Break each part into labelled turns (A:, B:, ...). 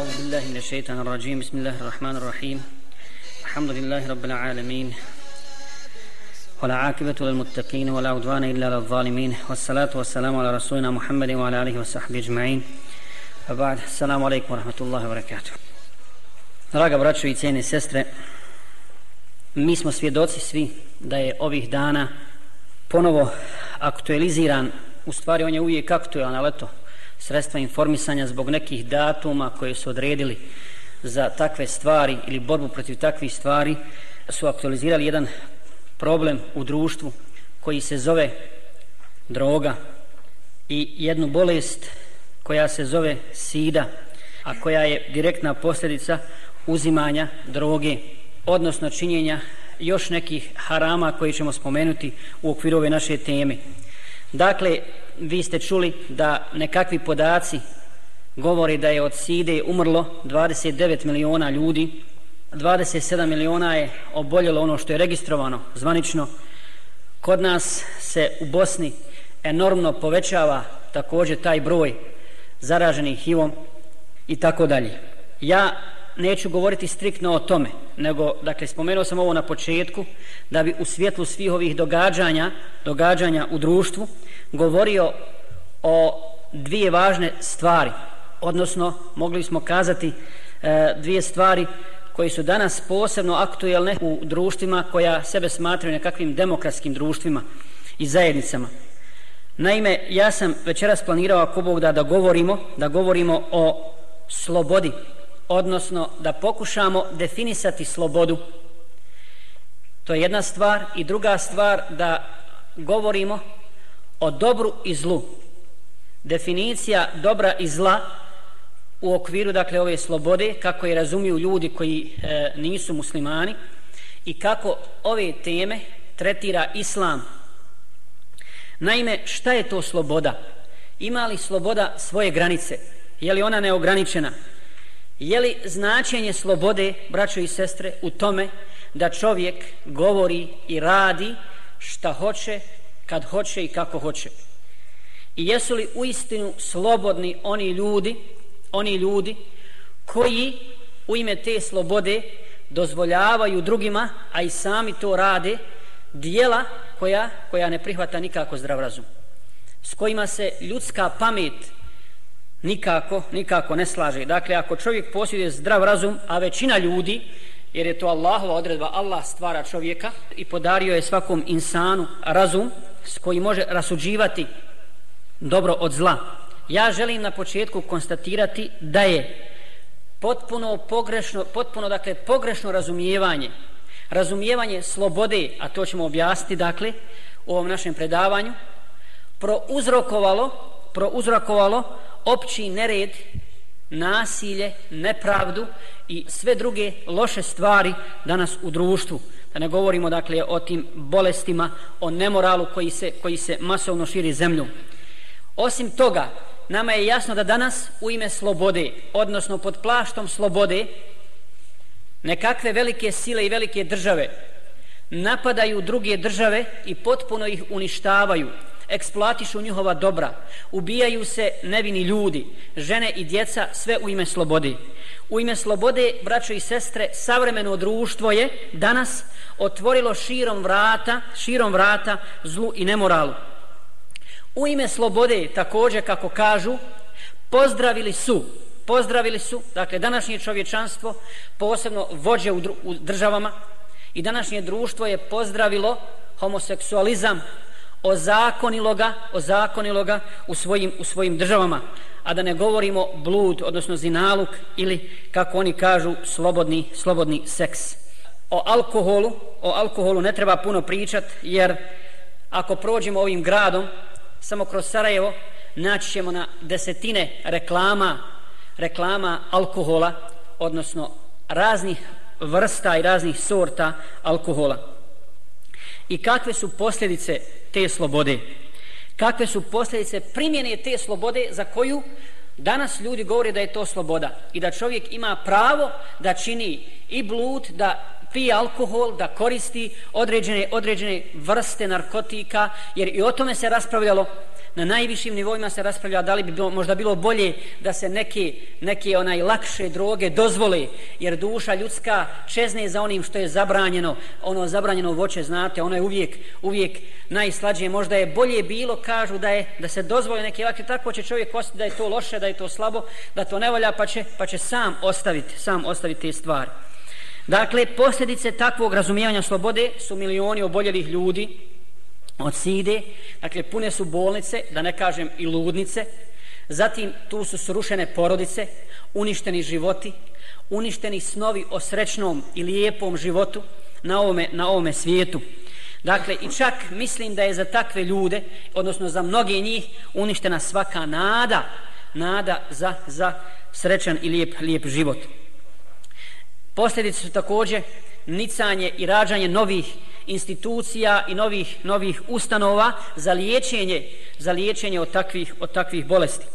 A: أعوذ بالله من الشيطان الرجيم بسم الله الرحمن الرحيم الحمد لله رب العالمين ولا عاقبة للمتقين ولا عدوان إلا للظالمين والصلاة والسلام على رسولنا محمد وعلى آله وصحبه أجمعين وبعد السلام عليكم ورحمة الله وبركاته Draga braćo i cijene sestre, mi smo svjedoci svi da je ovih dana ponovo aktualiziran, u stvari on je uvijek aktualan, ali eto, sredstva informisanja zbog nekih datuma koje su odredili za takve stvari ili borbu protiv takvih stvari su aktualizirali jedan problem u društvu koji se zove droga i jednu bolest koja se zove sida a koja je direktna posljedica uzimanja droge odnosno činjenja još nekih harama koji ćemo spomenuti u okviru ove naše teme. Dakle vi ste čuli da nekakvi podaci govori da je od side umrlo 29 miliona ljudi. 27 miliona je oboljelo ono što je registrovano zvanično. Kod nas se u Bosni enormno povećava također taj broj zaraženih HIV-om i tako dalje. Ja neću govoriti striktno o tome nego, dakle, spomenuo sam ovo na početku da bi u svjetlu svih ovih događanja događanja u društvu govorio o dvije važne stvari odnosno mogli smo kazati e, dvije stvari koji su danas posebno aktuelne u društvima koja sebe smatraju nekakvim demokratskim društvima i zajednicama. Naime, ja sam večeras planirao ako Bog da da govorimo, da govorimo o slobodi, odnosno da pokušamo definisati slobodu. To je jedna stvar. I druga stvar da govorimo o dobru i zlu. Definicija dobra i zla u okviru dakle ove slobode kako je razumiju ljudi koji e, nisu muslimani i kako ove teme tretira islam. Naime šta je to sloboda? Ima li sloboda svoje granice? Je li ona neograničena? Je li značenje slobode braćo i sestre u tome da čovjek govori i radi šta hoće kad hoće i kako hoće i jesu li u istinu slobodni oni ljudi oni ljudi koji u ime te slobode dozvoljavaju drugima, a i sami to rade, dijela koja, koja ne prihvata nikako zdrav razum. S kojima se ljudska pamet nikako, nikako ne slaže. Dakle, ako čovjek posjeduje zdrav razum, a većina ljudi, jer je to Allahova odredba, Allah stvara čovjeka i podario je svakom insanu razum s koji može rasuđivati dobro od zla, ja želim na početku konstatirati da je potpuno pogrešno, potpuno dakle pogrešno razumijevanje, razumijevanje slobode, a to ćemo objasniti dakle u ovom našem predavanju, prouzrokovalo, prouzrokovalo opći nered, nasilje, nepravdu i sve druge loše stvari danas u društvu. Da ne govorimo dakle o tim bolestima, o nemoralu koji se, koji se masovno širi zemlju. Osim toga, nama je jasno da danas u ime slobode, odnosno pod plaštom slobode, nekakve velike sile i velike države napadaju druge države i potpuno ih uništavaju, eksploatišu njihova dobra, ubijaju se nevini ljudi, žene i djeca, sve u ime slobode. U ime slobode, braćo i sestre, savremeno društvo je danas otvorilo širom vrata, širom vrata zlu i nemoralu. U ime slobode također kako kažu pozdravili su pozdravili su dakle današnje čovječanstvo posebno vođe u, u državama i današnje društvo je pozdravilo homoseksualizam ozakonilo ga ozakonilo ga u svojim u svojim državama. A da ne govorimo blud odnosno zinaluk ili kako oni kažu slobodni slobodni seks. O alkoholu o alkoholu ne treba puno pričat jer ako prođemo ovim gradom samo kroz Sarajevo naći ćemo na desetine reklama reklama alkohola odnosno raznih vrsta i raznih sorta alkohola i kakve su posljedice te slobode? Kakve su posljedice primjene te slobode za koju danas ljudi govore da je to sloboda? I da čovjek ima pravo da čini i blud da pije alkohol, da koristi određene, određene vrste narkotika, jer i o tome se raspravljalo na najvišim nivoima se raspravlja da li bi bilo, možda bilo bolje da se neke, neke onaj lakše droge dozvole, jer duša ljudska čezne za onim što je zabranjeno, ono zabranjeno voće, znate, ono je uvijek, uvijek najslađe, možda je bolje bilo, kažu da je da se dozvole neke lakše, tako će čovjek osjetiti da je to loše, da je to slabo, da to ne volja, pa će, pa će sam ostaviti, sam ostaviti te stvari. Dakle, posljedice takvog razumijevanja slobode su milioni oboljelih ljudi od side, dakle, pune su bolnice, da ne kažem i ludnice, zatim tu su srušene porodice, uništeni životi, uništeni snovi o srećnom i lijepom životu na ovome, na ovome svijetu. Dakle, i čak mislim da je za takve ljude, odnosno za mnoge njih, uništena svaka nada, nada za, za srećan i lijep, lijep život. Posljedice su također nicanje i rađanje novih institucija i novih novih ustanova za liječenje za liječenje od takvih od takvih bolesti.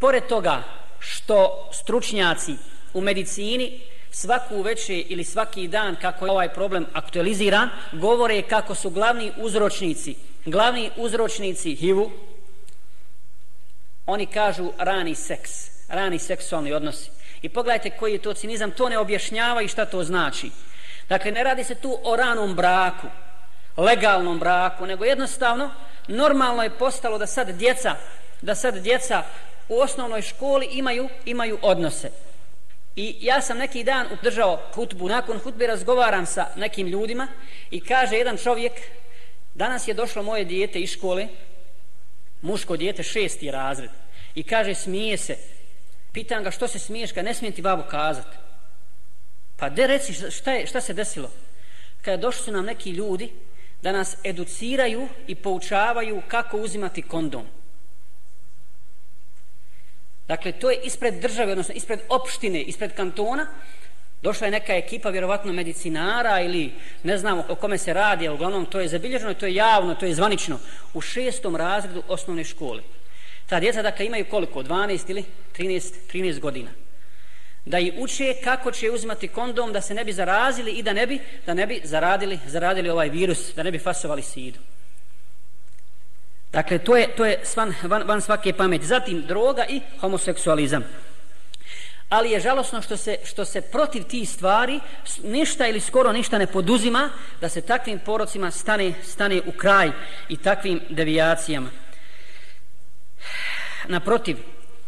A: Pored toga što stručnjaci u medicini svaku veče ili svaki dan kako je ovaj problem aktualiziran, govore kako su glavni uzročnici, glavni uzročnici HIV-u, oni kažu rani seks, rani seksualni odnosi. I pogledajte koji je to cinizam, to ne objašnjava i šta to znači. Dakle, ne radi se tu o ranom braku, legalnom braku, nego jednostavno normalno je postalo da sad djeca, da sad djeca u osnovnoj školi imaju imaju odnose. I ja sam neki dan udržao hutbu, nakon hutbe razgovaram sa nekim ljudima i kaže jedan čovjek, danas je došlo moje dijete iz škole, muško dijete, šesti razred, i kaže, smije se, Pitan ga što se smiješ kad ne smijem ti babu kazati. Pa de reci šta, je, šta se desilo? Kada došli su nam neki ljudi da nas educiraju i poučavaju kako uzimati kondom. Dakle, to je ispred države, odnosno ispred opštine, ispred kantona. Došla je neka ekipa, vjerovatno medicinara ili ne znamo o kome se radi, ali uglavnom to je zabilježeno, to je javno, to je zvanično, u šestom razredu osnovne škole. Ta djeca dakle imaju koliko? 12 ili 13, 13 godina. Da i uče kako će uzimati kondom da se ne bi zarazili i da ne bi, da ne bi zaradili, zaradili ovaj virus, da ne bi fasovali sidu. Dakle, to je, to je svan, van, van svake pameti. Zatim, droga i homoseksualizam. Ali je žalosno što se, što se protiv tih stvari ništa ili skoro ništa ne poduzima da se takvim porocima stane, stane u kraj i takvim devijacijama naprotiv,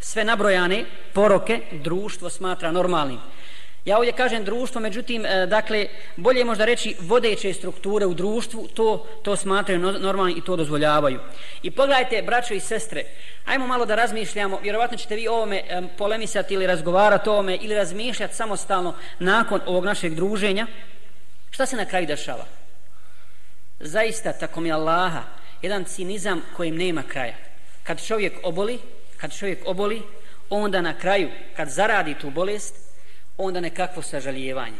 A: sve nabrojane poroke društvo smatra normalnim. Ja ovdje kažem društvo, međutim, e, dakle, bolje je možda reći vodeće strukture u društvu, to, to smatraju normalni i to dozvoljavaju. I pogledajte, braćo i sestre, ajmo malo da razmišljamo, vjerovatno ćete vi ovome e, polemisati ili razgovarati o ovome ili razmišljati samostalno nakon ovog našeg druženja. Šta se na kraju dešava? Zaista, tako mi Allaha, jedan cinizam kojim nema kraja kad čovjek oboli, kad čovjek oboli, onda na kraju, kad zaradi tu bolest, onda nekakvo sažalijevanje.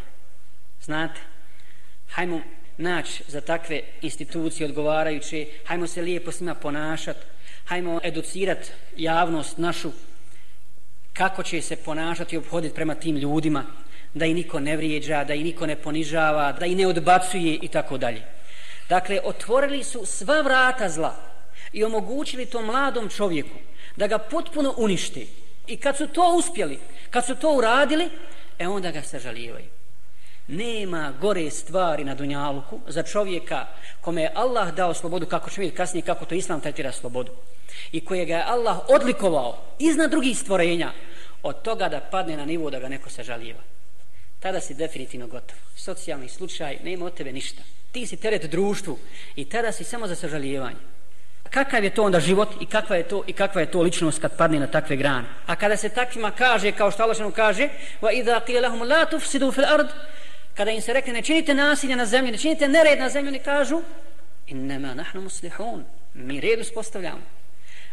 A: Znate, hajmo naći za takve institucije odgovarajuće, hajmo se lijepo s njima ponašati, hajmo educirat javnost našu kako će se ponašati i obhoditi prema tim ljudima, da i niko ne vrijeđa, da i niko ne ponižava, da i ne odbacuje i tako dalje. Dakle, otvorili su sva vrata zla, i omogućili to mladom čovjeku da ga potpuno uništi. I kad su to uspjeli, kad su to uradili, e onda ga sažalijevaju. Nema gore stvari na Dunjaluku za čovjeka kome je Allah dao slobodu, kako će vidjeti kasnije kako to Islam tretira slobodu, i kojega je Allah odlikovao iznad drugih stvorenja, od toga da padne na nivo da ga neko sažalijeva. Tada si definitivno gotov. Socijalni slučaj, nema od tebe ništa. Ti si teret društvu i tada si samo za sažalijevanje kakav je to onda život i kakva je to i kakva je to ličnost kad padne na takve grane. A kada se takvima kaže kao što Allah kaže: "Wa idha qila lahum la tufsidu fil ard", kada im se rekne ne činite nasilje na zemlji, ne činite nered na zemlji, oni kažu: inna nahnu muslihun". Mi red uspostavljamo.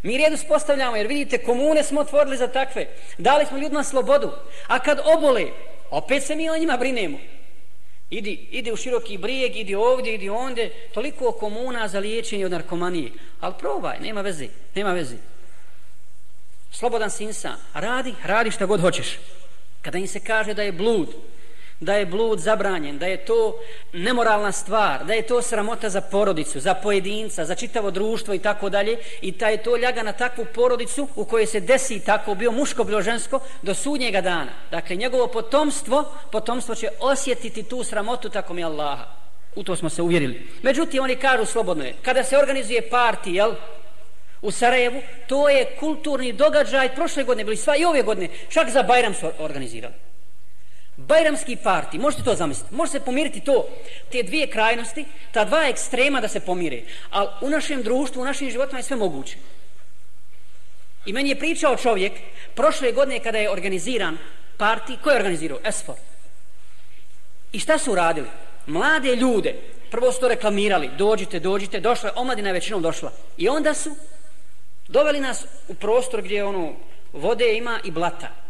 A: Mi red uspostavljamo jer vidite komune smo otvorili za takve. Dali smo ljudima slobodu. A kad obole, opet se mi o njima brinemo. Idi, idi u široki brijeg, idi ovdje, idi onde, toliko komuna za liječenje od narkomanije. Ali probaj, nema veze, nema veze. Slobodan si insan, radi, radi šta god hoćeš. Kada im se kaže da je blud, da je blud zabranjen, da je to nemoralna stvar, da je to sramota za porodicu, za pojedinca, za čitavo društvo i tako dalje, i da je to ljaga na takvu porodicu u kojoj se desi tako, bio muško, bilo žensko, do sudnjega dana. Dakle, njegovo potomstvo, potomstvo će osjetiti tu sramotu tako mi Allaha. U to smo se uvjerili. Međutim, oni kažu slobodno je, kada se organizuje parti, jel, u Sarajevu, to je kulturni događaj, prošle godine bili sva i ove godine, čak za Bajram su organizirali. Bajramski parti, možete to zamisliti, može se pomiriti to, te dvije krajnosti, ta dva ekstrema da se pomire, ali u našem društvu, u našim životima je sve moguće. I meni je pričao čovjek, prošle godine kada je organiziran parti, ko je organizirao? Esfor. I šta su radili? Mlade ljude, prvo su to reklamirali, dođite, dođite, došla je, omladina je većinom došla. I onda su doveli nas u prostor gdje ono, vode ima i blata.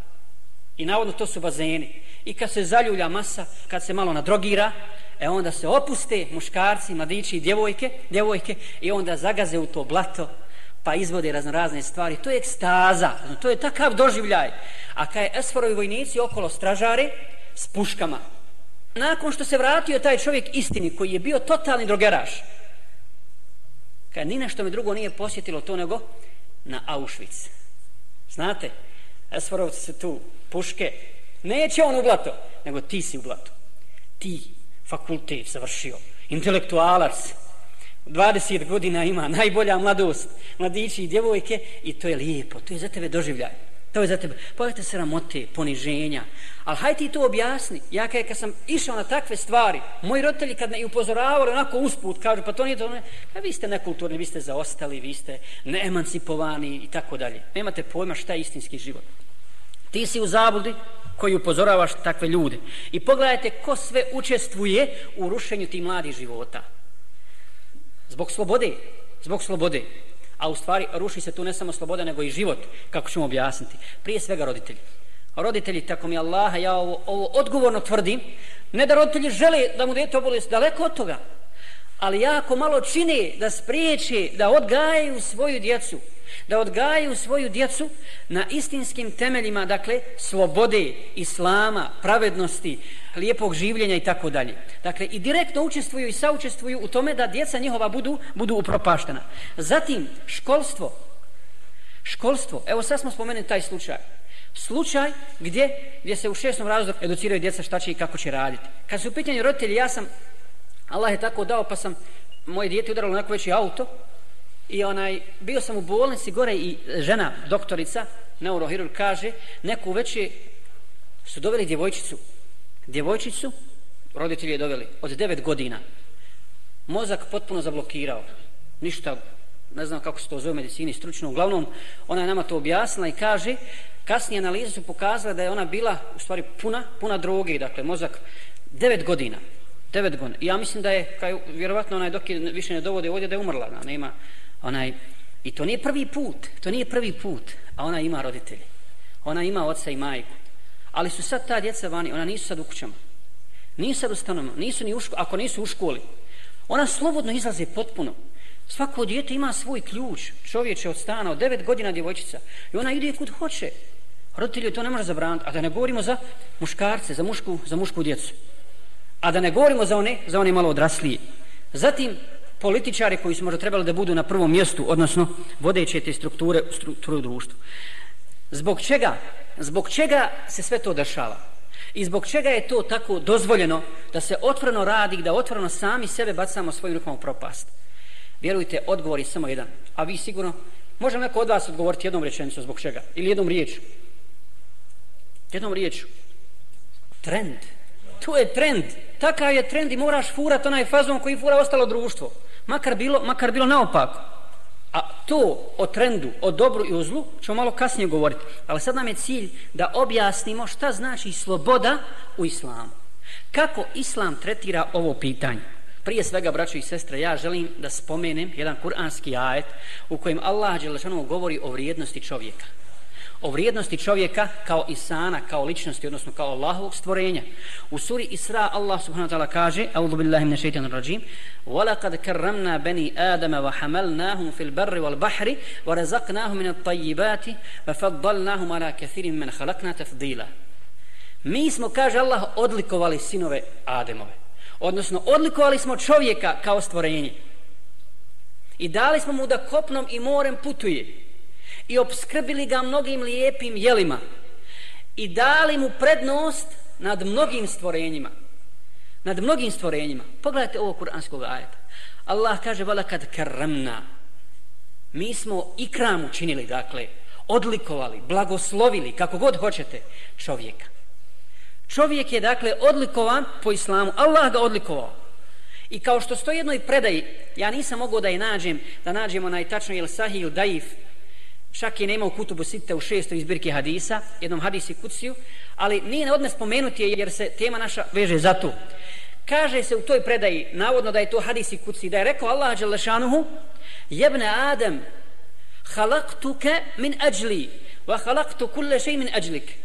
A: I navodno to su bazeni. I kad se zaljulja masa, kad se malo nadrogira, e onda se opuste muškarci, mladići i djevojke, djevojke i onda zagaze u to blato, pa izvode razno razne stvari. To je ekstaza, to je takav doživljaj. A kad je Esforovi vojnici okolo stražare s puškama, nakon što se vratio taj čovjek istini koji je bio totalni drogeraš, kad ni nešto mi drugo nije posjetilo to nego na Auschwitz. Znate, Esforovci se tu puške Neće on u blato, nego ti si u blato. Ti, fakultet završio, intelektualac, 20 godina ima, najbolja mladost, mladići i djevojke, i to je lijepo, to je za tebe doživljaj. To je za tebe. Pogledajte se poniženja. Ali hajde ti to objasni. Ja kad, kad sam išao na takve stvari, moji roditelji kad me i upozoravali onako usput, kažu, pa to nije to, ne, pa vi ste nekulturni, vi ste zaostali, vi ste neemancipovani i tako dalje. Nemate pojma šta je istinski život. Ti si u zabludi koji upozoravaš takve ljude. I pogledajte ko sve učestvuje u rušenju tih mladih života. Zbog slobode. Zbog slobode. A u stvari ruši se tu ne samo sloboda, nego i život, kako ćemo objasniti. Prije svega roditelji. Roditelji, tako mi Allaha, ja ovo, ovo odgovorno tvrdim, ne da roditelji žele da mu dete oboli, daleko od toga, ali jako malo čine da spriječe, da odgajaju svoju djecu, da odgajaju svoju djecu na istinskim temeljima, dakle, slobode, islama, pravednosti, lijepog življenja i tako dalje. Dakle, i direktno učestvuju i saučestvuju u tome da djeca njihova budu, budu upropaštena. Zatim, školstvo. Školstvo. Evo sad smo spomenuli taj slučaj. Slučaj gdje, gdje se u šestom razredu educiraju djeca šta će i kako će raditi. Kad su u pitanju roditelji, ja sam, Allah je tako dao, pa sam moje dijete udaralo na neko veći auto, I onaj, bio sam u bolnici gore i žena, doktorica, neurohirurg, kaže, neku veće su doveli djevojčicu. Djevojčicu, roditelji je doveli, od 9 godina. Mozak potpuno zablokirao. Ništa, ne znam kako se to zove u medicini, stručno. Uglavnom, ona je nama to objasnila i kaže, kasnije analize su pokazale da je ona bila, u stvari, puna, puna droge, dakle, mozak 9 godina. 9 godina. I ja mislim da je, kaj, vjerovatno, onaj dok je više ne dovode ovdje, da je umrla. Da, nema, onaj, i to nije prvi put, to nije prvi put, a ona ima roditelje. Ona ima oca i majku. Ali su sad ta djeca vani, ona nisu sad u kućama. Nisu sad u stanovima, nisu ni u školi, ako nisu u školi. Ona slobodno izlaze potpuno. Svako djete ima svoj ključ, čovječe od stana, od devet godina djevojčica. I ona ide kud hoće. Roditelji to ne može zabraniti. A da ne govorimo za muškarce, za mušku, za mušku djecu. A da ne govorimo za one, za one malo odraslije. Zatim, političari koji su možda trebali da budu na prvom mjestu, odnosno vodeće te strukture, strukture u društvu. Zbog čega? Zbog čega se sve to dešava? I zbog čega je to tako dozvoljeno da se otvoreno radi, da otvoreno sami sebe bacamo svojim rukama u propast? Vjerujte, odgovor je samo jedan. A vi sigurno, može neko od vas odgovoriti jednom rečenicom zbog čega? Ili jednom riječu? Jednom riječu. Trend. To je trend. Takav je trend i moraš furati onaj fazon koji fura ostalo društvo makar bilo, makar bilo naopako. A to o trendu, o dobru i o zlu ćemo malo kasnije govoriti. Ali sad nam je cilj da objasnimo šta znači sloboda u islamu. Kako islam tretira ovo pitanje? Prije svega, braćo i sestre, ja želim da spomenem jedan kuranski ajet u kojem Allah govori o vrijednosti čovjeka o vrijednosti čovjeka kao insana, kao ličnosti, odnosno kao Allahovog stvorenja. U suri Isra Allah subhanahu wa ta'ala kaže, A'udhu billahi min shaitan rajim, وَلَقَدْ كَرَّمْنَا بَنِي آدَمَ وَحَمَلْنَاهُمْ فِي الْبَرِّ وَالْبَحْرِ وَرَزَقْنَاهُمْ مِنَ الطَّيِّبَاتِ وَفَضَّلْنَاهُمْ عَلَى كَثِيرٍ مِنْ خَلَقْنَا تَفْضِيلًا Mi smo, kaže Allah, odlikovali sinove Ademove. Odnosno, odlikovali smo čovjeka kao stvorenje. I dali smo mu da kopnom i morem putuje. I obskrbili ga mnogim lijepim jelima. I dali mu prednost nad mnogim stvorenjima. Nad mnogim stvorenjima. Pogledajte ovo kuranskog ajeta. Allah kaže, vala kad karamna. Mi smo ikram učinili, dakle, odlikovali, blagoslovili, kako god hoćete, čovjeka. Čovjek je dakle odlikovan po islamu. Allah ga odlikovao. I kao što stoji jednoj predaji, ja nisam mogao da je nađem, da nađemo najtačno ili sahih ili daif, Šak je nema u kutubu sitte u šestoj izbirki hadisa, jednom hadisi kuciju, ali nije ne odne spomenuti jer se tema naša veže za to. Kaže se u toj predaji, navodno da je to hadisi kuci, da je rekao Allah Đelešanuhu, jebne Adem, halaktuke min ajli, wa halaktu kulle šej min ajlik.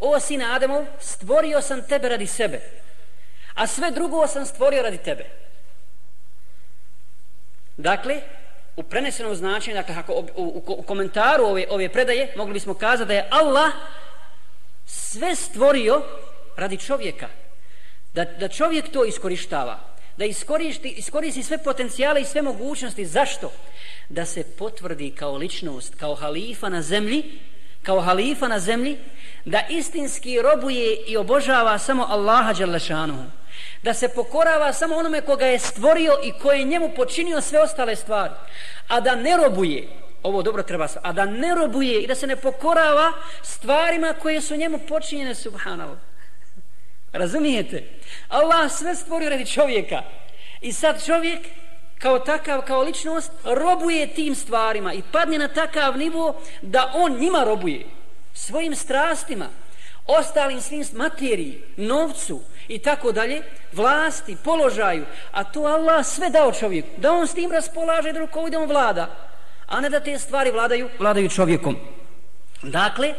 A: o sine Ademov, stvorio sam tebe radi sebe, a sve drugo sam stvorio radi tebe. Dakle, u prenesenom značenju, dakle, ako, u, u, u komentaru ove, ove predaje, mogli bismo kazati da je Allah sve stvorio radi čovjeka. Da, da čovjek to iskorištava. Da iskoristi, iskoristi sve potencijale i sve mogućnosti. Zašto? Da se potvrdi kao ličnost, kao halifa na zemlji, kao halifa na zemlji, da istinski robuje i obožava samo Allaha Đalešanuhu, da se pokorava samo onome koga je stvorio i koje je njemu počinio sve ostale stvari, a da ne robuje, ovo dobro treba a da ne robuje i da se ne pokorava stvarima koje su njemu počinjene, subhanallah. Razumijete? Allah sve stvorio radi čovjeka. I sad čovjek kao takav, kao ličnost, robuje tim stvarima i padne na takav nivo da on njima robuje svojim strastima, ostalim svim materiji, novcu i tako dalje, vlasti, položaju, a to Allah sve dao čovjeku, da on s tim raspolaže, da rukovode on vlada, a ne da te stvari vladaju, vladaju čovjekom. Dakle,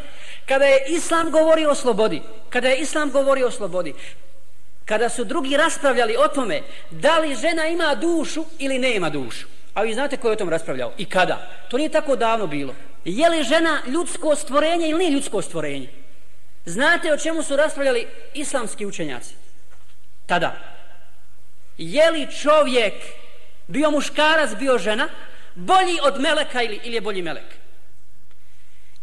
A: kada je Islam govorio o slobodi, kada je Islam govorio o slobodi, kada su drugi raspravljali o tome da li žena ima dušu ili nema dušu, a vi znate ko je o tom raspravljao i kada, to nije tako davno bilo je li žena ljudsko stvorenje ili nije ljudsko stvorenje? Znate o čemu su raspravljali islamski učenjaci? Tada. Je li čovjek bio muškarac, bio žena, bolji od meleka ili, ili je bolji melek?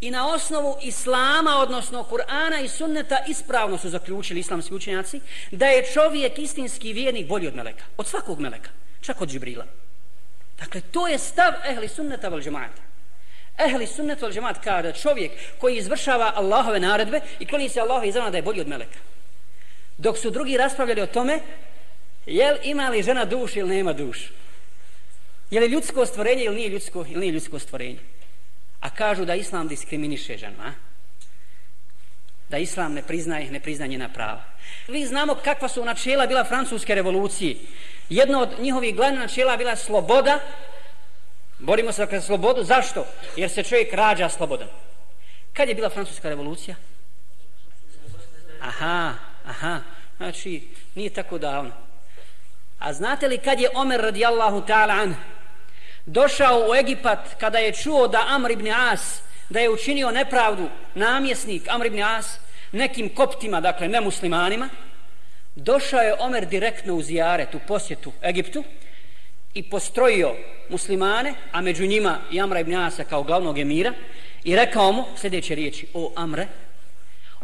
A: I na osnovu islama, odnosno Kur'ana i sunneta, ispravno su zaključili islamski učenjaci da je čovjek istinski vjernik bolji od meleka. Od svakog meleka. Čak od Džibrila. Dakle, to je stav ehli sunneta val džemata. Ehli sunnet wal džemat kaže čovjek koji izvršava Allahove naredbe i kloni se Allaha izrana da je bolji od meleka. Dok su drugi raspravljali o tome, jel ima li žena dušu ili nema dušu? Je li ljudsko stvorenje ili nije ljudsko, ili nije ljudsko stvorenje? A kažu da Islam diskriminiše ženu, a? Da Islam ne priznaje, ne priznaje njena prava. Vi znamo kakva su načela bila francuske revolucije. Jedno od njihovih glavnih načela bila sloboda, Borimo se za slobodu. Zašto? Jer se čovjek rađa slobodan. Kad je bila francuska revolucija? Aha, aha. Znači, nije tako davno. A znate li kad je Omer radijallahu ta'ala an došao u Egipat kada je čuo da Amr ibn As da je učinio nepravdu namjesnik Amr ibn As nekim koptima, dakle nemuslimanima, došao je Omer direktno u zijaret, u posjetu Egiptu i postrojio muslimane, a među njima i Amra ibn Asa kao glavnog emira, i rekao mu sljedeće riječi, o Amre,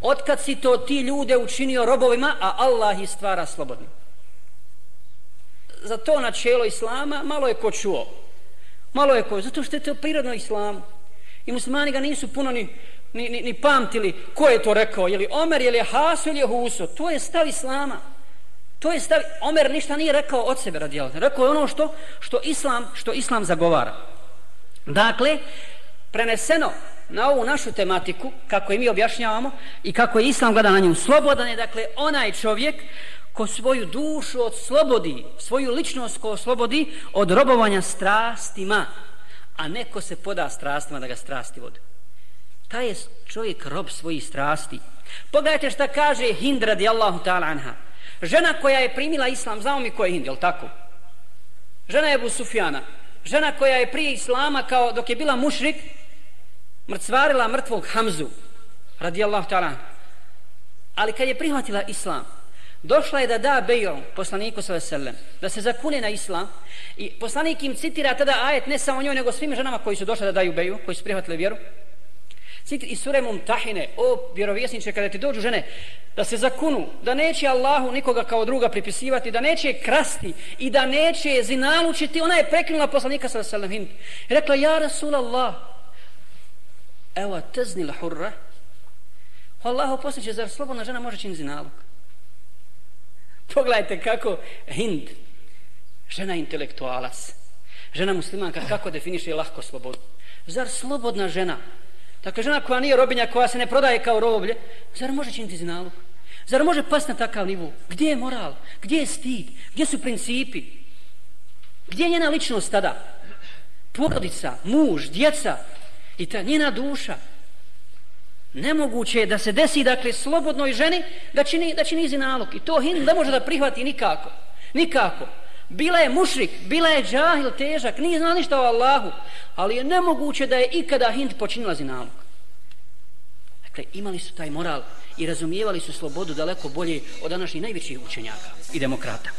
A: otkad si to ti ljude učinio robovima, a Allah ih stvara slobodnim. Za to načelo Islama malo je ko čuo. Malo je ko, zato što je to prirodno Islamu. I muslimani ga nisu puno ni, ni, ni, ni pamtili ko je to rekao, je li Omer, je li Hasu je li Huso. To je stav Islama. To je stav, Omer ništa nije rekao od sebe radi Allah. Rekao je ono što, što, islam, što islam zagovara. Dakle, preneseno na ovu našu tematiku, kako i mi objašnjavamo, i kako je islam gleda na nju slobodan je, dakle, onaj čovjek ko svoju dušu od slobodi, svoju ličnost ko slobodi od robovanja strastima, a neko se poda strastima da ga strasti vode. Taj je čovjek rob svojih strasti. Pogledajte šta kaže Hind radijallahu ta'ala anha. Žena koja je primila islam, znamo mi ko je Hind, jel tako? Žena je Ebu Sufjana. Žena koja je prije islama, kao dok je bila mušrik, mrcvarila mrtvog Hamzu, radijallahu ta'ala. Ali kad je prihvatila islam, došla je da da bejom poslaniku sallam, da se zakune na islam i poslanik im citira tada ajet ne samo njoj nego svim ženama koji su došle da daju beju, koji su prihvatili vjeru. Citri i sure Mumtahine, o vjerovjesniče, kada ti dođu žene, da se zakunu, da neće Allahu nikoga kao druga pripisivati, da neće krasti i da neće zinalučiti, ona je prekinula poslanika sallam hind. Rekla, ja Rasulallah, evo teznila hurra, Allahu posliče, zar slobodna žena može činiti zinalog? Pogledajte kako Hind, žena intelektualac, žena muslimanka, kako definiše lahko slobodu. Zar slobodna žena, dakle žena koja nije robinja, koja se ne prodaje kao roblje, zar može činiti zinalog? Zar može pasti na takav nivu? Gdje je moral? Gdje je stid? Gdje su principi? Gdje je njena ličnost tada? Porodica, muž, djeca i ta njena duša. Nemoguće je da se desi, dakle, slobodnoj ženi da čini, da čini zinalog. I to Hind ne može da prihvati nikako. Nikako. Bila je mušrik, bila je džahil težak, nije znao ništa o Allahu, ali je nemoguće da je ikada Hind počinila zinalog. Dakle, imali su taj moral i razumijevali su slobodu daleko bolje od današnjih najvećih učenjaka i demokrata.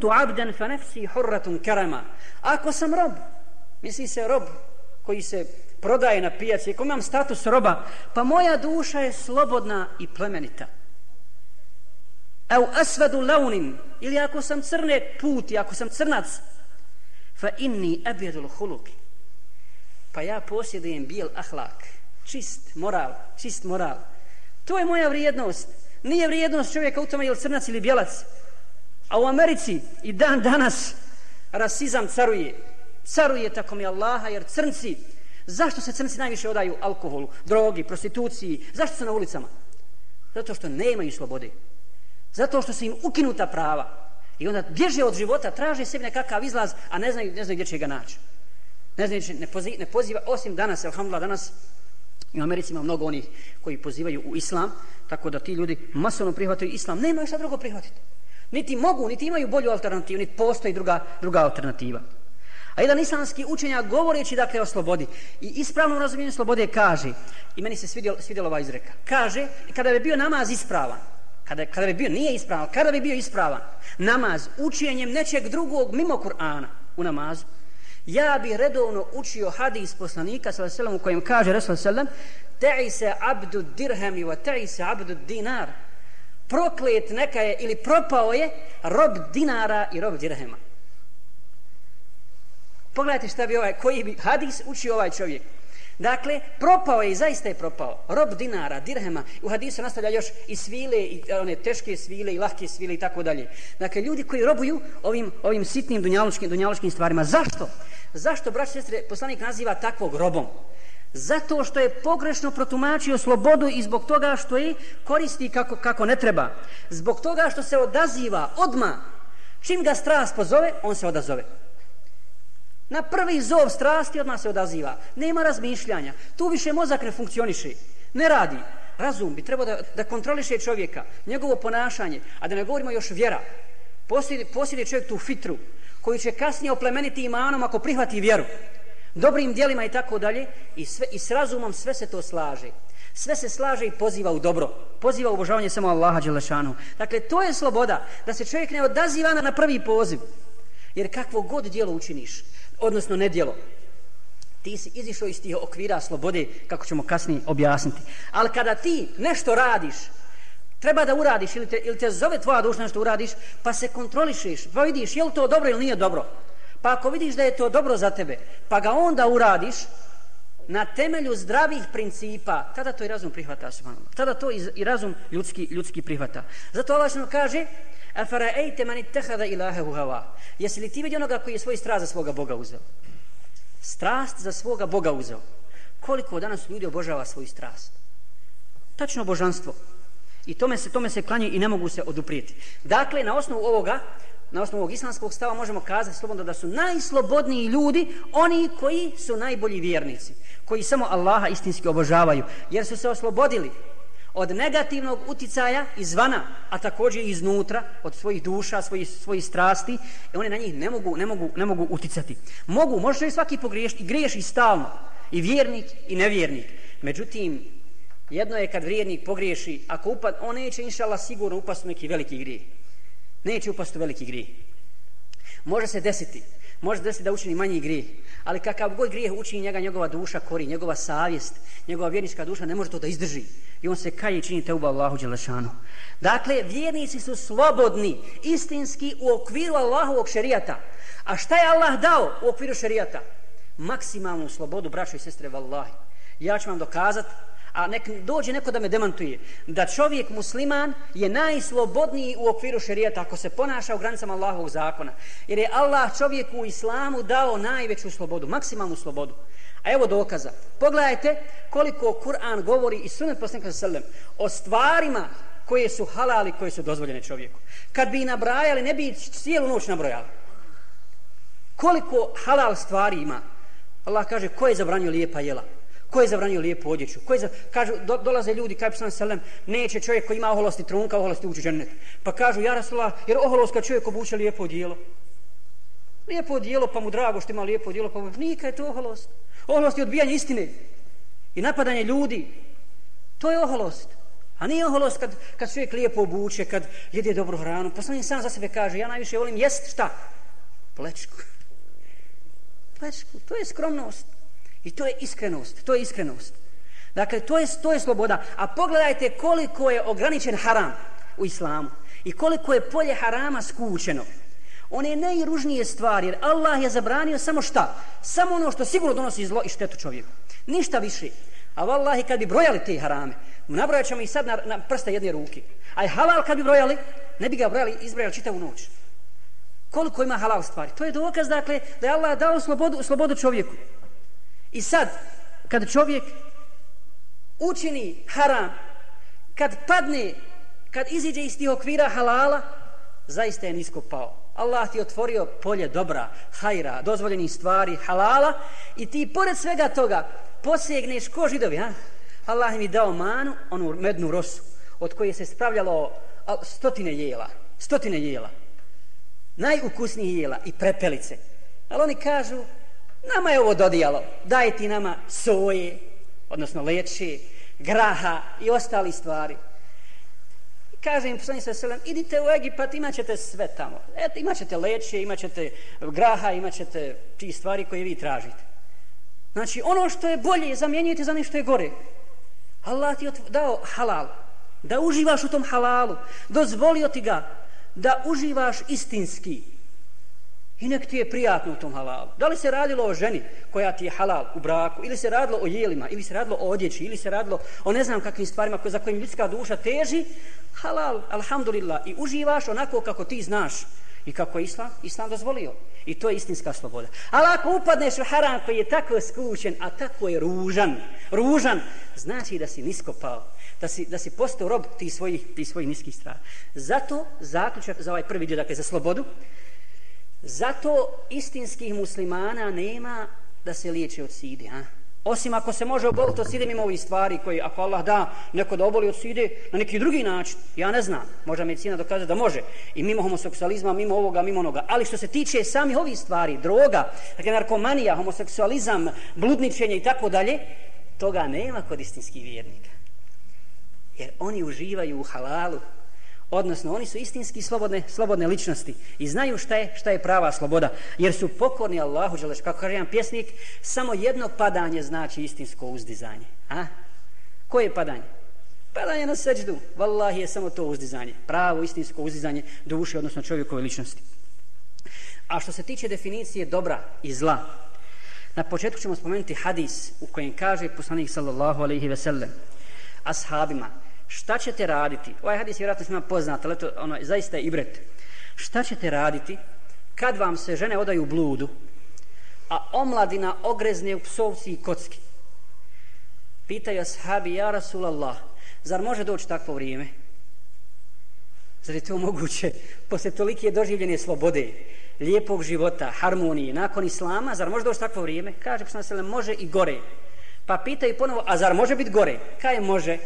A: tu abdan fa nafsi hurratun karama ako sam rob misli se rob koji se prodaje na pijaci ako imam status roba pa moja duša je slobodna i plemenita. Au asvadu launin ili ako sam crne puti ako sam crnac fa inni abjadul huluki. Pa ja posjedujem bijel ahlak čist moral čist moral. To je moja vrijednost. Nije vrijednost čovjeka u tome je li crnac ili bijelac. A u Americi i dan danas rasizam caruje. Caruje tako mi Allaha jer crnci, zašto se crnci najviše odaju alkoholu, drogi, prostituciji, zašto su na ulicama? Zato što ne imaju slobode. Zato što su im ukinuta prava. I onda bježe od života, traže sebi nekakav izlaz, a ne znaju, ne znaju gdje će ga naći. Ne znaju, ne, poziva, ne poziva, osim danas, alhamdulillah, danas u Americi ima mnogo onih koji pozivaju u islam, tako da ti ljudi masovno prihvataju islam, nema šta drugo prihvatiti. Niti mogu, niti imaju bolju alternativu, niti postoji druga, druga alternativa. A jedan islamski učenjak govoreći dakle o slobodi i ispravnom razumijenju slobode kaže, i meni se svidjela, svidjela ova izreka, kaže, kada bi bio namaz ispravan, kada, kada bi bio, nije ispravan, kada bi bio ispravan, namaz učenjem nečeg drugog mimo Kur'ana u namazu, ja bi redovno učio hadis poslanika sallallahu u kojem kaže Rasul sallam ta'i se abdu dirhami wa ta'isa abdu dinar proklet neka je ili propao je rob dinara i rob dirhema. Pogledajte šta bi ovaj, koji bi hadis učio ovaj čovjek. Dakle, propao je i zaista je propao. Rob dinara, dirhema. U hadisu nastavlja još i svile, i one teške svile, i lahke svile i tako dalje. Dakle, ljudi koji robuju ovim, ovim sitnim dunjalučkim, dunjalučkim stvarima. Zašto? Zašto, braći sestre, poslanik naziva takvog robom? zato što je pogrešno protumačio slobodu i zbog toga što je koristi kako, kako ne treba. Zbog toga što se odaziva odma čim ga strast pozove, on se odazove. Na prvi zov strasti odmah se odaziva. Nema razmišljanja. Tu više mozak ne funkcioniše. Ne radi. Razum bi trebao da, da kontroliše čovjeka, njegovo ponašanje, a da ne govorimo još vjera. Posjedi, posljedi čovjek tu fitru, koju će kasnije oplemeniti imanom ako prihvati vjeru dobrim dijelima i tako dalje i sve i s razumom sve se to slaže sve se slaže i poziva u dobro poziva u obožavanje samo Allaha dželešanu dakle to je sloboda da se čovjek ne odaziva na prvi poziv jer kakvo god djelo učiniš odnosno nedjelo. ti si izišao iz tih okvira slobode kako ćemo kasnije objasniti ali kada ti nešto radiš treba da uradiš ili te, ili te zove tvoja duša nešto uradiš pa se kontrolišeš pa vidiš je li to dobro ili nije dobro Pa ako vidiš da je to dobro za tebe, pa ga onda uradiš na temelju zdravih principa, tada to i razum prihvata subhanallah. Tada to i razum ljudski, ljudski prihvata. Zato Allah kaže Afara'ejte man ittehada ilahehu hava. Jesi li ti vidio onoga koji je svoj strast za svoga Boga uzeo? Strast za svoga Boga uzeo. Koliko danas ljudi obožava svoju strast? Tačno božanstvo. I tome se, tome se klanje i ne mogu se oduprijeti. Dakle, na osnovu ovoga, na osnovu ovog islamskog stava možemo kazati slobodno da su najslobodniji ljudi oni koji su najbolji vjernici, koji samo Allaha istinski obožavaju, jer su se oslobodili
B: od negativnog uticaja izvana, a također i iznutra, od svojih duša, svojih, svojih strasti, i one na njih ne mogu, ne mogu, ne mogu uticati. Mogu, može i svaki pogriješiti, i griješ i stalno, i vjernik i nevjernik. Međutim, jedno je kad vjernik pogriješi, ako upad, on neće inšala sigurno upast u neki veliki grije. Neće upast u veliki grije. Može se desiti, može se desiti da učini manji grijeh, ali kakav god grijeh učini njega, njegova duša kori, njegova savjest, njegova vjernička duša ne može to da izdrži. I on se kaje i čini teuba Allahu Đelešanu. Dakle, vjernici su slobodni, istinski u okviru Allahovog šerijata. A šta je Allah dao u okviru šerijata? Maksimalnu slobodu, braćo i sestre, vallahi. Ja ću vam dokazati a nek dođe neko da me demantuje, da čovjek musliman je najslobodniji u okviru šerijata ako se ponaša u granicama Allahovog zakona. Jer je Allah čovjeku u islamu dao najveću slobodu, maksimalnu slobodu. A evo dokaza. Pogledajte koliko Kur'an govori i sunet poslanika sallam o stvarima koje su halali, koje su dozvoljene čovjeku. Kad bi nabrajali, ne bi cijelu noć nabrojali. Koliko halal stvari ima? Allah kaže, ko je zabranio lijepa jela? Ko je zabranio lijepu odjeću? Ko je za... Kažu, do, dolaze ljudi, kaj sam selem, neće čovjek koji ima oholosti trunka, oholosti ući džennet. Pa kažu, ja Rasulullah, jer oholost kad čovjek obuče lijepo odijelo. Lijepo odijelo, pa mu drago što ima lijepo odijelo, pa mu... Nika je to oholost. Oholost je odbijanje istine i napadanje ljudi. To je oholost. A nije oholost kad, kad čovjek lijepo obuče, kad jede dobru hranu. Pa sam sam za sebe kaže, ja najviše volim jest šta? Plečku. Plečku, to je skromnost. I to je iskrenost, to je iskrenost. Dakle, to je, to je sloboda. A pogledajte koliko je ograničen haram u islamu. I koliko je polje harama skučeno. One najružnije stvari, jer Allah je zabranio samo šta? Samo ono što sigurno donosi zlo i štetu čovjeku. Ništa više. A vallahi kad bi brojali te harame, nabrojat ćemo i sad na, na prste jedne ruke. A je halal kad bi brojali, ne bi ga brojali, izbrojali čitavu noć. Koliko ima halal stvari? To je dokaz, dakle, da je Allah dao slobodu, slobodu čovjeku. I sad, kad čovjek učini haram, kad padne, kad iziđe iz tih okvira halala, zaista je nisko pao. Allah ti otvorio polje dobra, hajra, dozvoljenih stvari, halala i ti pored svega toga posegneš ko židovi, ha? Allah mi dao manu, onu mednu rosu, od koje se spravljalo stotine jela, stotine jela, najukusnijih jela i prepelice. Ali oni kažu, Nama je ovo dodijalo. Daj ti nama soje, odnosno leće, graha i ostali stvari. Kaže im poslanik sa selam, idite u Egipat, imat ćete sve tamo. Eto, imat ćete leće, imat ćete graha, imat ćete ti stvari koje vi tražite. Znači, ono što je bolje, zamjenjujete za nešto je gore. Allah ti je dao halal, da uživaš u tom halalu, dozvolio ti ga da uživaš istinski, I nek ti je prijatno u tom halalu. Da li se radilo o ženi koja ti je halal u braku, ili se radilo o jelima, ili se radilo o odjeći, ili se radilo o ne znam kakvim stvarima koje, za kojim ljudska duša teži, halal, alhamdulillah, i uživaš onako kako ti znaš i kako je islam, islam dozvolio. I to je istinska sloboda. Ali ako upadneš u haram koji je tako skućen, a tako je ružan, ružan, znači da si nisko pao, da si, da si postao rob ti svojih, ti svojih niskih strana. Zato zaključak za ovaj prvi dio, dakle za slobodu, Zato istinskih muslimana nema da se liječe od side. A? Osim ako se može oboliti od side mimo ovih stvari koji, ako Allah da neko da oboli od side na neki drugi način, ja ne znam, možda medicina dokaže da može. I mimo homoseksualizma, mimo ovoga, mimo onoga. Ali što se tiče sami ovih stvari, droga, dakle narkomanija, homoseksualizam, bludničenje i tako dalje, toga nema kod istinskih vjernika. Jer oni uživaju u halalu, odnosno oni su istinski slobodne, slobodne ličnosti i znaju šta je, šta je prava sloboda, jer su pokorni Allahu, želeš, kako kaže jedan pjesnik, samo jedno padanje znači istinsko uzdizanje. A? Koje padanje? Padanje na seđdu. Wallahi je samo to uzdizanje. Pravo istinsko uzdizanje duše, odnosno čovjekove ličnosti. A što se tiče definicije dobra i zla, na početku ćemo spomenuti hadis u kojem kaže poslanik sallallahu alaihi ve sellem ashabima, šta ćete raditi? Ovaj hadis je vjerojatno svima poznat, ali to ono, zaista je ibret. Šta ćete raditi kad vam se žene odaju u bludu, a omladina ogrezne u psovci i kocki? Pitaju ashabi, ja Rasulallah, zar može doći takvo vrijeme? Zar je to moguće? Posle tolike doživljene slobode, lijepog života, harmonije, nakon islama, zar može doći takvo vrijeme? Kaže, se može i gore. Pa pitaju ponovo, a zar može biti gore? Kaj može?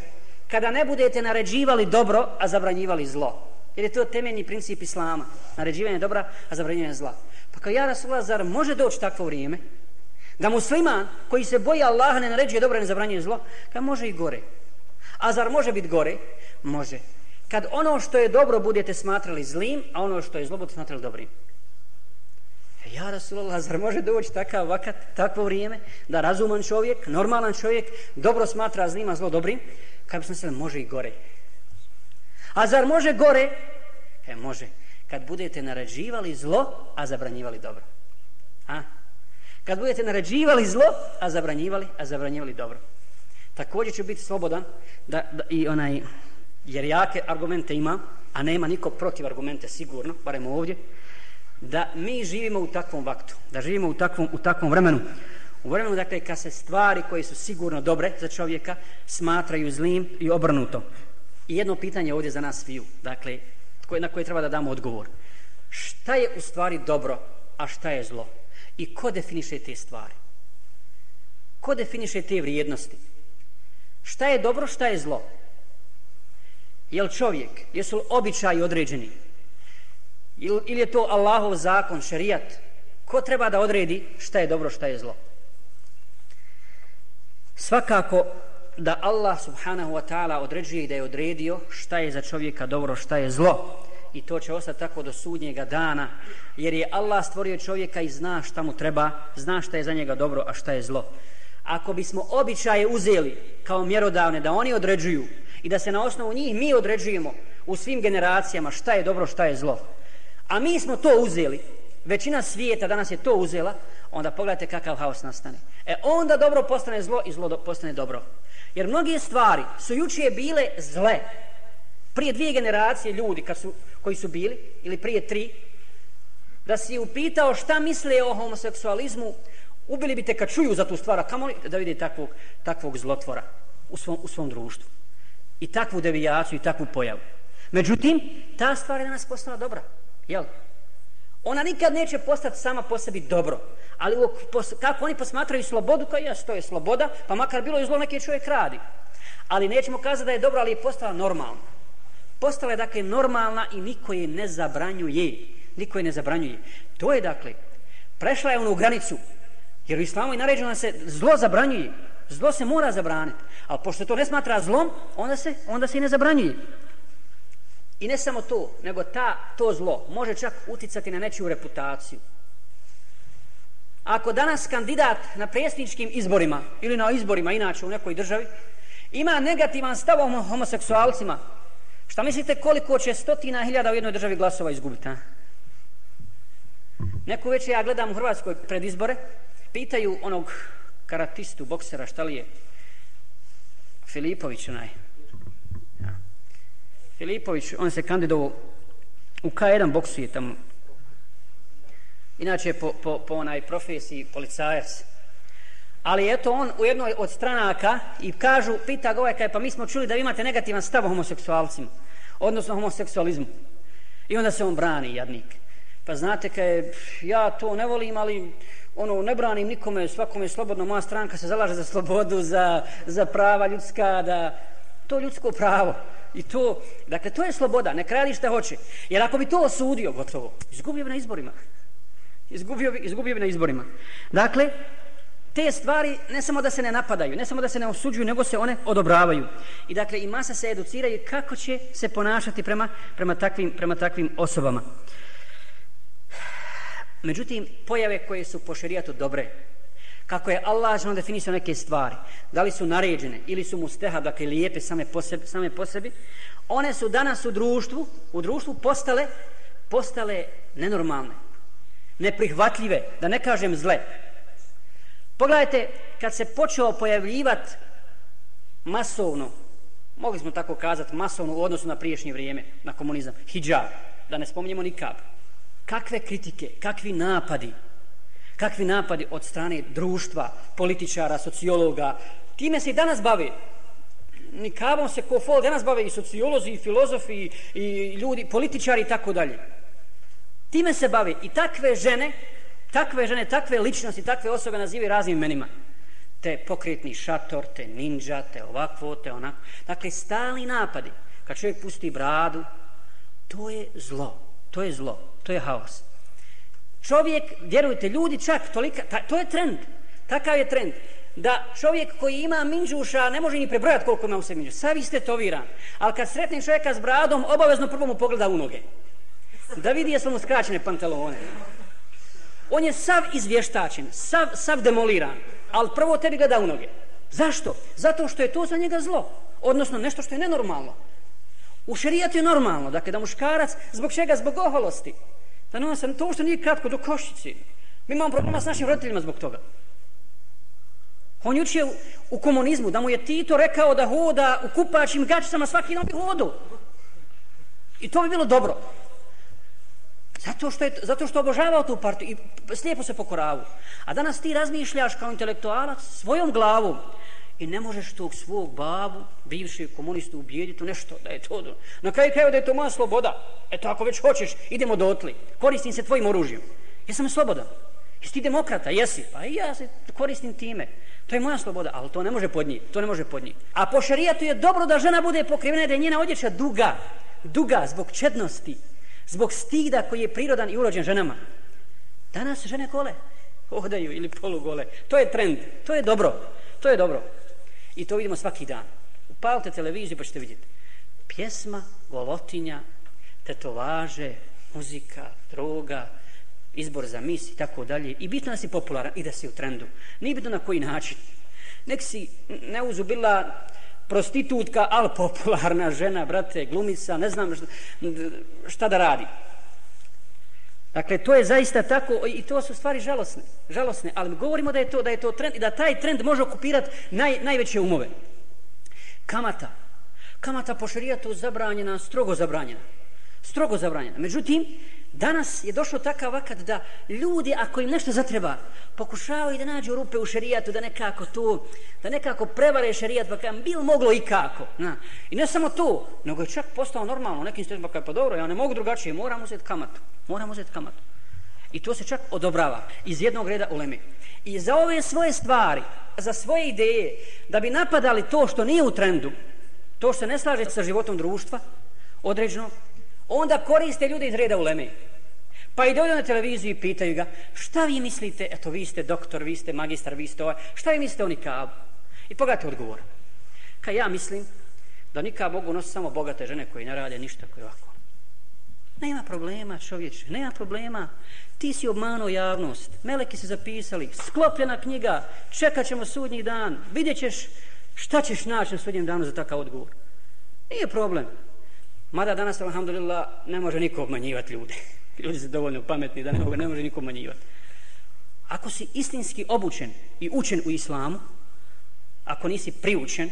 B: Kada ne budete naređivali dobro, a zabranjivali zlo. Jer je to temeljni princip Islama. Naređivanje dobra, a zabranjivanje zla. Pa kao ja Rasulullah, zar može doći takvo vrijeme? Da musliman koji se boji Allaha ne naređuje dobro, ne zabranjuje zlo, kad može i gore. A zar može biti gore? Može. Kad ono što je dobro budete smatrali zlim, a ono što je zlo budete smatrali dobrim. E, ja Rasulullah, zar može doći takav vakat, takvo vrijeme, da razuman čovjek, normalan čovjek, dobro smatra zlima, zlo dobrim, kad sam se može i gore. A zar može gore? E, može. Kad budete naređivali zlo, a zabranjivali dobro. A? Kad budete naređivali zlo, a zabranjivali, a zabranjivali dobro. Također će biti slobodan da, da, i onaj, jer jake argumente ima, a nema niko protiv argumente sigurno, barem ovdje, da mi živimo u takvom vaktu, da živimo u takvom, u takvom vremenu. U vremenu, dakle, kad se stvari koje su sigurno dobre za čovjeka smatraju zlim i obrnuto. I jedno pitanje ovdje za nas sviju, dakle, na koje treba da damo odgovor. Šta je u stvari dobro, a šta je zlo? I ko definiše te stvari? Ko definiše te vrijednosti? Šta je dobro, šta je zlo? Je čovjek? Jesu li običaji određeni? Ili je to Allahov zakon, šerijat? Ko treba da odredi šta je dobro, šta je zlo? Svakako da Allah subhanahu wa ta'ala određuje i da je odredio šta je za čovjeka dobro, šta je zlo. I to će ostati tako do sudnjega dana, jer je Allah stvorio čovjeka i zna šta mu treba, zna šta je za njega dobro, a šta je zlo. Ako bismo običaje uzeli kao mjerodavne, da oni određuju i da se na osnovu njih mi određujemo u svim generacijama šta je dobro, šta je zlo. A mi smo to uzeli, većina svijeta danas je to uzela, onda pogledajte kakav haos nastane. E onda dobro postane zlo i zlo postane dobro. Jer mnoge stvari su jučije bile zle. Prije dvije generacije ljudi kad su, koji su bili, ili prije tri, da si upitao šta misle o homoseksualizmu, ubili bi te kad čuju za tu stvar, kamo li da vidi takvog, takvog zlotvora u svom, u svom društvu. I takvu devijaciju i takvu pojavu. Međutim, ta stvar je danas postala dobra. Jel? Ona nikad neće postati sama po sebi dobro. Ali kako oni posmatraju slobodu, kao jas, to je sloboda, pa makar bilo je zlo, neki čovjek radi. Ali nećemo kazati da je dobro, ali je postala normalna. Postala je, dakle, normalna i niko je ne zabranjuje. Niko je ne zabranjuje. To je, dakle, prešla je onu granicu. Jer u islamu je naređeno da se zlo zabranjuje. Zlo se mora zabraniti. Ali pošto to ne smatra zlom, onda se, onda se i ne zabranjuje. I ne samo to, nego ta, to zlo može čak uticati na nečiju reputaciju. Ako danas kandidat na predsjedničkim izborima ili na izborima inače u nekoj državi ima negativan stav o homoseksualcima, šta mislite koliko će stotina hiljada u jednoj državi glasova izgubiti? A? Neku večer ja gledam u Hrvatskoj pred izbore, pitaju onog karatistu, boksera, šta li je? Filipović onaj, Filipović, on se kandidovao u K1 boksu je tamo. Inače po, po, po onaj profesiji policajac. Ali eto on u jednoj od stranaka i kažu, pita ga ovaj kaj, pa mi smo čuli da vi imate negativan stav o homoseksualcima, odnosno homoseksualizmu. I onda se on brani, jadnik. Pa znate kaj, ja to ne volim, ali ono, ne branim nikome, svakome je slobodno, moja stranka se zalaže za slobodu, za, za prava ljudska, da to ljudsko pravo. I to, dakle, to je sloboda, ne radi šta hoće. Jer ako bi to osudio, gotovo, izgubio bi na izborima. Izgubio bi, izgubio bi na izborima. Dakle, te stvari ne samo da se ne napadaju, ne samo da se ne osuđuju, nego se one odobravaju. I dakle, i masa se educiraju kako će se ponašati prema, prema, takvim, prema takvim osobama. Međutim, pojave koje su po šerijatu dobre, kako je Allah žena definisao neke stvari, da li su naređene ili su mustehab, dakle lijepe same po, sebi, same po sebi, one su danas u društvu, u društvu postale, postale nenormalne, neprihvatljive, da ne kažem zle. Pogledajte, kad se počeo pojavljivati masovno, mogli smo tako kazati, masovno u odnosu na priješnje vrijeme, na komunizam, hijab, da ne spominjemo nikab, kakve kritike, kakvi napadi, kakvi napadi od strane društva, političara, sociologa, time se i danas bavi. Nikavom se ko fol danas bave i sociolozi, i filozofi, i, i ljudi, političari i tako dalje. Time se bavi i takve žene, takve žene, takve ličnosti, takve osobe nazivaju raznim imenima. te pokretni šator, te ninja, te ovakvo, te onako. Dakle, stalni napadi. Kad čovjek pusti bradu, to je zlo. To je zlo. To je haos. Čovjek, vjerujte, ljudi čak tolika, ta, to je trend. Takav je trend da čovjek koji ima minđuša ne može ni prebrojati koliko ima u sebi minđuša. Sav istetoviran. Ali kad sretni čovjeka s bradom, obavezno prvo mu pogleda u noge. Da vidi jesu mu skraćene pantalone. On je sav izvještačen, sav, sav demoliran. Ali prvo tebi gleda u noge. Zašto? Zato što je to za njega zlo. Odnosno nešto što je nenormalno. U šerijatu je normalno. Dakle, da muškarac, zbog čega? Zbog oholosti. Da nosa, to što nije kratko do košici. Mi imamo problema s našim roditeljima zbog toga. On je učio u komunizmu, da mu je Tito rekao da hoda u kupačim gačicama svaki dan bi hodu. I to bi bilo dobro. Zato što, je, zato što obožavao tu partiju i slijepo se pokoravu. A danas ti razmišljaš kao intelektualac svojom glavom i ne možeš tog svog babu, bivšeg komunistu, ubijediti nešto da je to... Na kraju kraju da je to moja sloboda. Eto, ako već hoćeš, idemo do otli. Koristim se tvojim oružjem. Jesam slobodan. Jesi ti demokrata? Jesi. Pa i ja se koristim time. To je moja sloboda, ali to ne može podnijeti. To ne može podnijeti. A po šarijatu je dobro da žena bude pokrivena da je njena odjeća duga. Duga zbog čednosti. Zbog stida koji je prirodan i urođen ženama. Danas žene gole. hodaju ili polugole. To je trend. To je dobro. To je dobro. I to vidimo svaki dan. Upalite televiziju pa ćete vidjeti. Pjesma, golotinja, tetovaže, muzika, droga, izbor za mis i tako dalje. I bitno da si popularan i da si u trendu. Nije bitno na koji način. Nek si neuzubila prostitutka, ali popularna žena, brate, glumica, ne znam šta, šta da radi. Dakle, to je zaista tako i to su stvari žalosne, žalosne, ali govorimo da je to da je to trend i da taj trend može okupirati naj, najveće umove. Kamata. Kamata po šerijatu zabranjena, strogo zabranjena. Strogo zabranjena. Međutim, Danas je došlo takav vakat da ljudi, ako im nešto zatreba, pokušavaju da nađu rupe u šerijatu, da nekako to, da nekako prevare šerijat, pa kam bil moglo i kako. Na. I ne samo to, nego je čak postao normalno, nekim stvarima, pa pa dobro, ja ne mogu drugačije, moram uzeti kamatu, moram uzeti kamatu. I to se čak odobrava iz jednog reda u. I za ove svoje stvari, za svoje ideje, da bi napadali to što nije u trendu, to što se ne slaže sa životom društva, određeno, onda koriste ljude iz reda u Leme. Pa i dođu na televiziju i pitaju ga, šta vi mislite, eto vi ste doktor, vi ste magistar, vi ste ovaj, šta vi mislite o nikabu? I pogledajte odgovor. Ka ja mislim da nikab mogu nositi samo bogate žene koje ne rade ništa koje ovako. Nema problema čovječe, nema problema. Ti si obmanuo javnost, meleki se zapisali, sklopljena knjiga, čekat ćemo sudnji dan, vidjet ćeš šta ćeš naći na sudnjem danu za takav odgovor. Nije problem. Mada danas, alhamdulillah, ne može niko obmanjivati ljude. Ljudi su dovoljno pametni da ne, mogu, ne može niko obmanjivati. Ako si istinski obučen i učen u islamu, ako nisi priučen,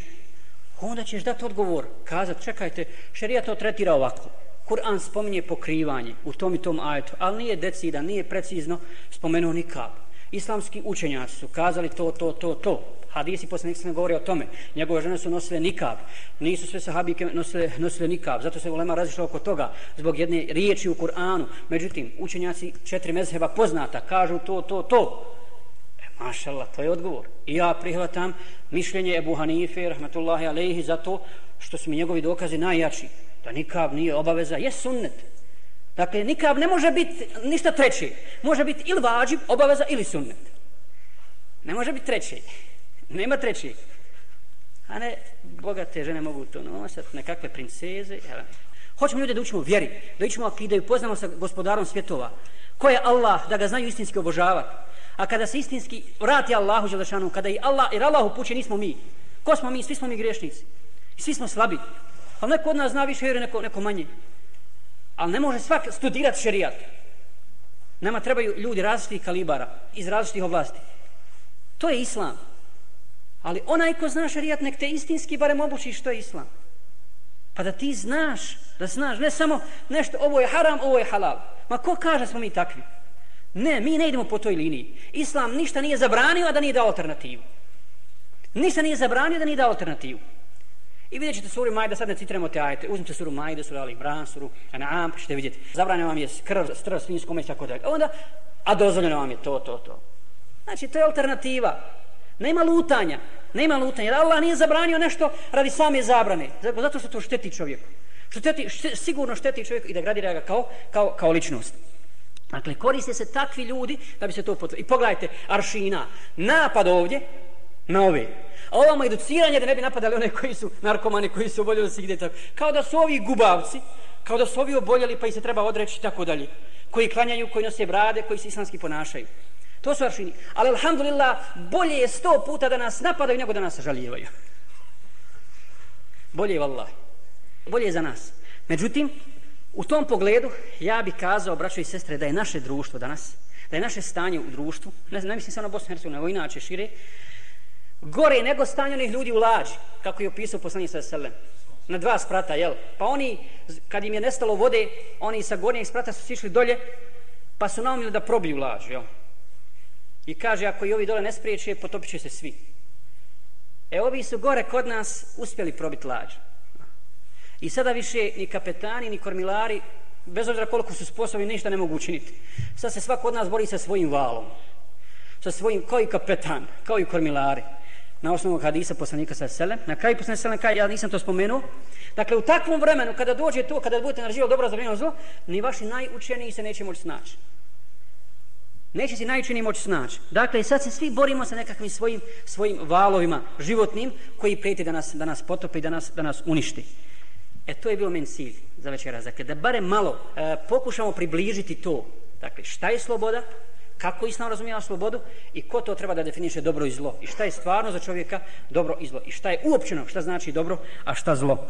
B: onda ćeš dati odgovor, kazati, čekajte, šerija to tretira ovako. Kur'an spominje pokrivanje u tom i tom ajetu, ali nije decidan, nije precizno spomenuo nikab. Islamski učenjaci su kazali to, to, to, to hadisi poslanik sam govori o tome. Njegove žene su nosile nikab. Nisu sve sahabike nosile, nosile nikab. Zato se ulema razišla oko toga zbog jedne riječi u Kur'anu. Međutim, učenjaci četiri mezheba poznata kažu to, to, to. E, mašallah, to je odgovor. I ja prihvatam mišljenje Ebu Hanife, rahmetullahi alaihi, zato što su mi njegovi dokazi najjači. Da nikab nije obaveza, je sunnet. Dakle, nikab ne može biti ništa treće. Može biti ili vađib, obaveza, ili sunnet. Ne može biti treće. Nema treći. A ne, bogate žene mogu to nosati, nekakve princeze. Jel? Hoćemo ljude da učimo vjeri, da učimo akideju, poznamo sa gospodarom svjetova. Ko je Allah, da ga znaju istinski obožavati. A kada se istinski vrati Allahu Đelešanu, kada i Allah, jer Allah upuće, nismo mi. Ko smo mi? Svi smo mi grešnici. I svi smo slabi. Ali neko od nas zna više vjeru, neko, neko manje. Ali ne može svak studirati šerijat. Nama trebaju ljudi različitih kalibara, iz različitih oblasti. To je islam. Ali onaj ko zna šarijat, nek te istinski barem obuči što je islam. Pa da ti znaš, da znaš, ne samo nešto, ovo je haram, ovo je halal. Ma ko kaže smo mi takvi? Ne, mi ne idemo po toj liniji. Islam ništa nije zabranio, a da nije dao alternativu. Ništa nije zabranio, da nije dao alternativu. I vidjet ćete suru Majda, sad ne citiramo te ajete. Uzmite suru Majda, suru Ali Imran, suru Anam, pa ćete vidjeti. Zabranio vam je krv, strv, svinjsko meso, tako da. Onda, a dozvoljeno vam je to, to, to. Znači, to je alternativa. Nema lutanja. Nema lutanja. Jer Allah nije zabranio nešto radi same zabrane. Pa zato što to šteti čovjeku. Šteti, šte, sigurno šteti čovjeku i da gradira ga kao, kao, kao ličnost. Dakle, koriste se takvi ljudi da bi se to potvrdili. I pogledajte, aršina, napad ovdje na ove. A ovamo educiranje da ne bi napadali one koji su narkomani, koji su oboljeli da se ide tako. Kao da su ovi gubavci, kao da su ovi oboljeli pa i se treba odreći tako dalje. Koji klanjaju, koji nose brade, koji se islamski ponašaju. To su aršini. Ali, alhamdulillah, bolje je sto puta da nas napadaju nego da nas sažalijevaju. Bolje je, vallahi. Bolje je za nas. Međutim, u tom pogledu, ja bih kazao, braćo i sestre, da je naše društvo danas, da je naše stanje u društvu, ne, ne mislim samo na Bosnu i Hercegovini, nego inače šire, gore nego stanje onih ljudi u lađi, kako je opisao poslanik sa selem. Na dva sprata, jel? Pa oni, kad im je nestalo vode, oni sa gornjeg sprata su sišli dolje, pa su naumili da probiju lađu, jel? I kaže, ako i ovi dole ne spriječe, potopit će se svi. E, ovi su gore kod nas uspjeli probiti lađ. I sada više ni kapetani, ni kormilari, bez obzira koliko su sposobni, ništa ne mogu učiniti. Sad se svako od nas bori sa svojim valom. Sa svojim, kao i kapetan, kao i kormilari. Na osnovu hadisa poslanika sa selem. Na kraju poslanika sa selem, kaj, ja nisam to spomenuo. Dakle, u takvom vremenu, kada dođe to, kada budete narživali dobro za vrijeme zlo, ni vaši najučeniji se neće moći snaći. Neće se najučeniji moći snaći. Dakle, sad se svi borimo sa nekakvim svojim, svojim valovima životnim koji prijeti da nas, da nas potope i da nas, da nas uništi. E, to je bio men cilj za večeras. Dakle, da bare malo e, pokušamo približiti to. Dakle, šta je sloboda, kako islam razumijeva slobodu i ko to treba da definiše dobro i zlo. I šta je stvarno za čovjeka dobro i zlo. I šta je uopćeno, šta znači dobro, a šta zlo.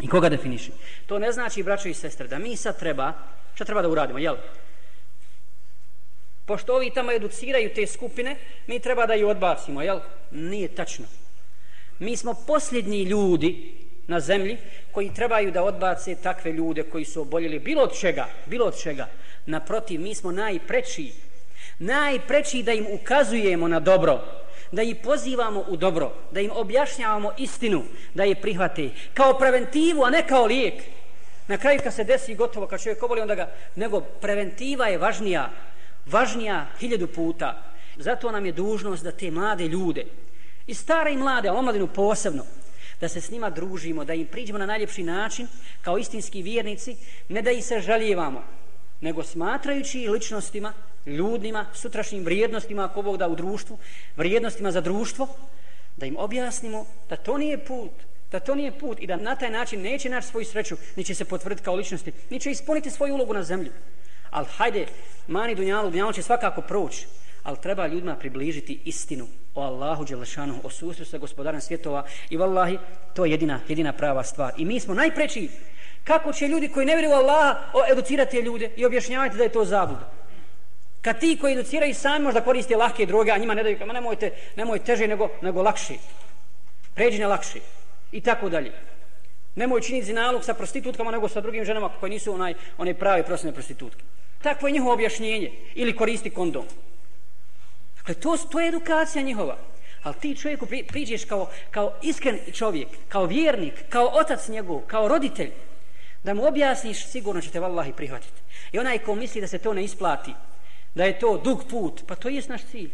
B: I koga definiši. To ne znači, braćo i sestre, da mi sad treba, šta treba da uradimo, jel? Pošto ovi tamo educiraju te skupine, mi treba da ju odbacimo, jel? Nije tačno. Mi smo posljednji ljudi na zemlji koji trebaju da odbace takve ljude koji su oboljeli bilo od čega, bilo od čega. Naprotiv, mi smo najpreči, najpreči da im ukazujemo na dobro, da ih pozivamo u dobro, da im objašnjavamo istinu, da je prihvate kao preventivu, a ne kao lijek. Na kraju kad se desi gotovo, kad čovjek oboli, onda ga, nego preventiva je važnija, važnija hiljadu puta. Zato nam je dužnost da te mlade ljude, i stare i mlade, a omladinu posebno, da se s njima družimo, da im priđemo na najljepši način, kao istinski vjernici, ne da ih se žalijevamo, nego smatrajući ličnostima, ljudima, sutrašnjim vrijednostima, ako Bog da u društvu, vrijednostima za društvo, da im objasnimo da to nije put, da to nije put i da na taj način neće naći svoju sreću, ni će se potvrditi kao ličnosti, ni će ispuniti svoju ulogu na zemlji. Ali hajde, mani dunjalu, dunjalu će svakako proći, ali treba ljudima približiti istinu o Allahu Đelešanu, o susretu sa gospodarem svjetova i vallahi, to je jedina, jedina prava stvar. I mi smo najpreći kako će ljudi koji ne vjeruju Allaha educirati ljude i objašnjavati da je to zabluda. Kad ti koji educiraju sami možda koriste lahke droge, a njima ne daju, nemojte, nemoj teže nego, nego lakše. Pređi na lakše. I tako dalje. Nemoj činiti zinalog sa prostitutkama nego sa drugim ženama koje nisu onaj, one prave prosne prostitutke. Takvo je njihovo objašnjenje. Ili koristi kondom. Dakle, to, to je edukacija njihova. Ali ti čovjeku pri, priđeš kao, kao iskren čovjek, kao vjernik, kao otac njegov, kao roditelj, da mu objasniš, sigurno će te vallahi prihvatiti. I onaj ko misli da se to ne isplati, da je to dug put, pa to je naš cilj.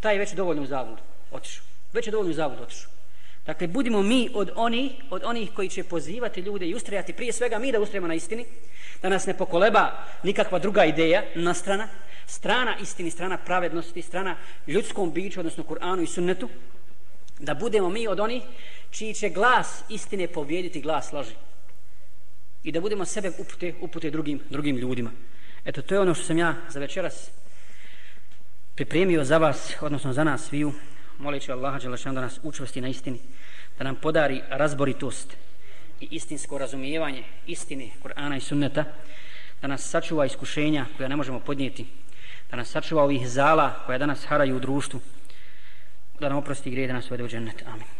B: Taj je već dovoljno u zavodu otišao. Već je dovoljno u zavodu otišao. Dakle, budimo mi od onih, od onih koji će pozivati ljude i ustrajati, prije svega mi da ustrajemo na istini, da nas ne pokoleba nikakva druga ideja na strana, strana istini, strana pravednosti, strana ljudskom biću, odnosno Kur'anu i sunnetu, da budemo mi od onih čiji će glas istine povijediti glas laži. I da budemo sebe upute, upute drugim, drugim ljudima. Eto, to je ono što sam ja za večeras pripremio za vas, odnosno za nas sviju, moleći Allaha Đelešanu da nas učvrsti na istini, da nam podari razboritost i istinsko razumijevanje istine Kur'ana i sunneta, da nas sačuva iskušenja koja ne možemo podnijeti, da nas sačuva ovih zala koja danas haraju u društvu, da nam oprosti grije da nas uvede u džennet. Amin.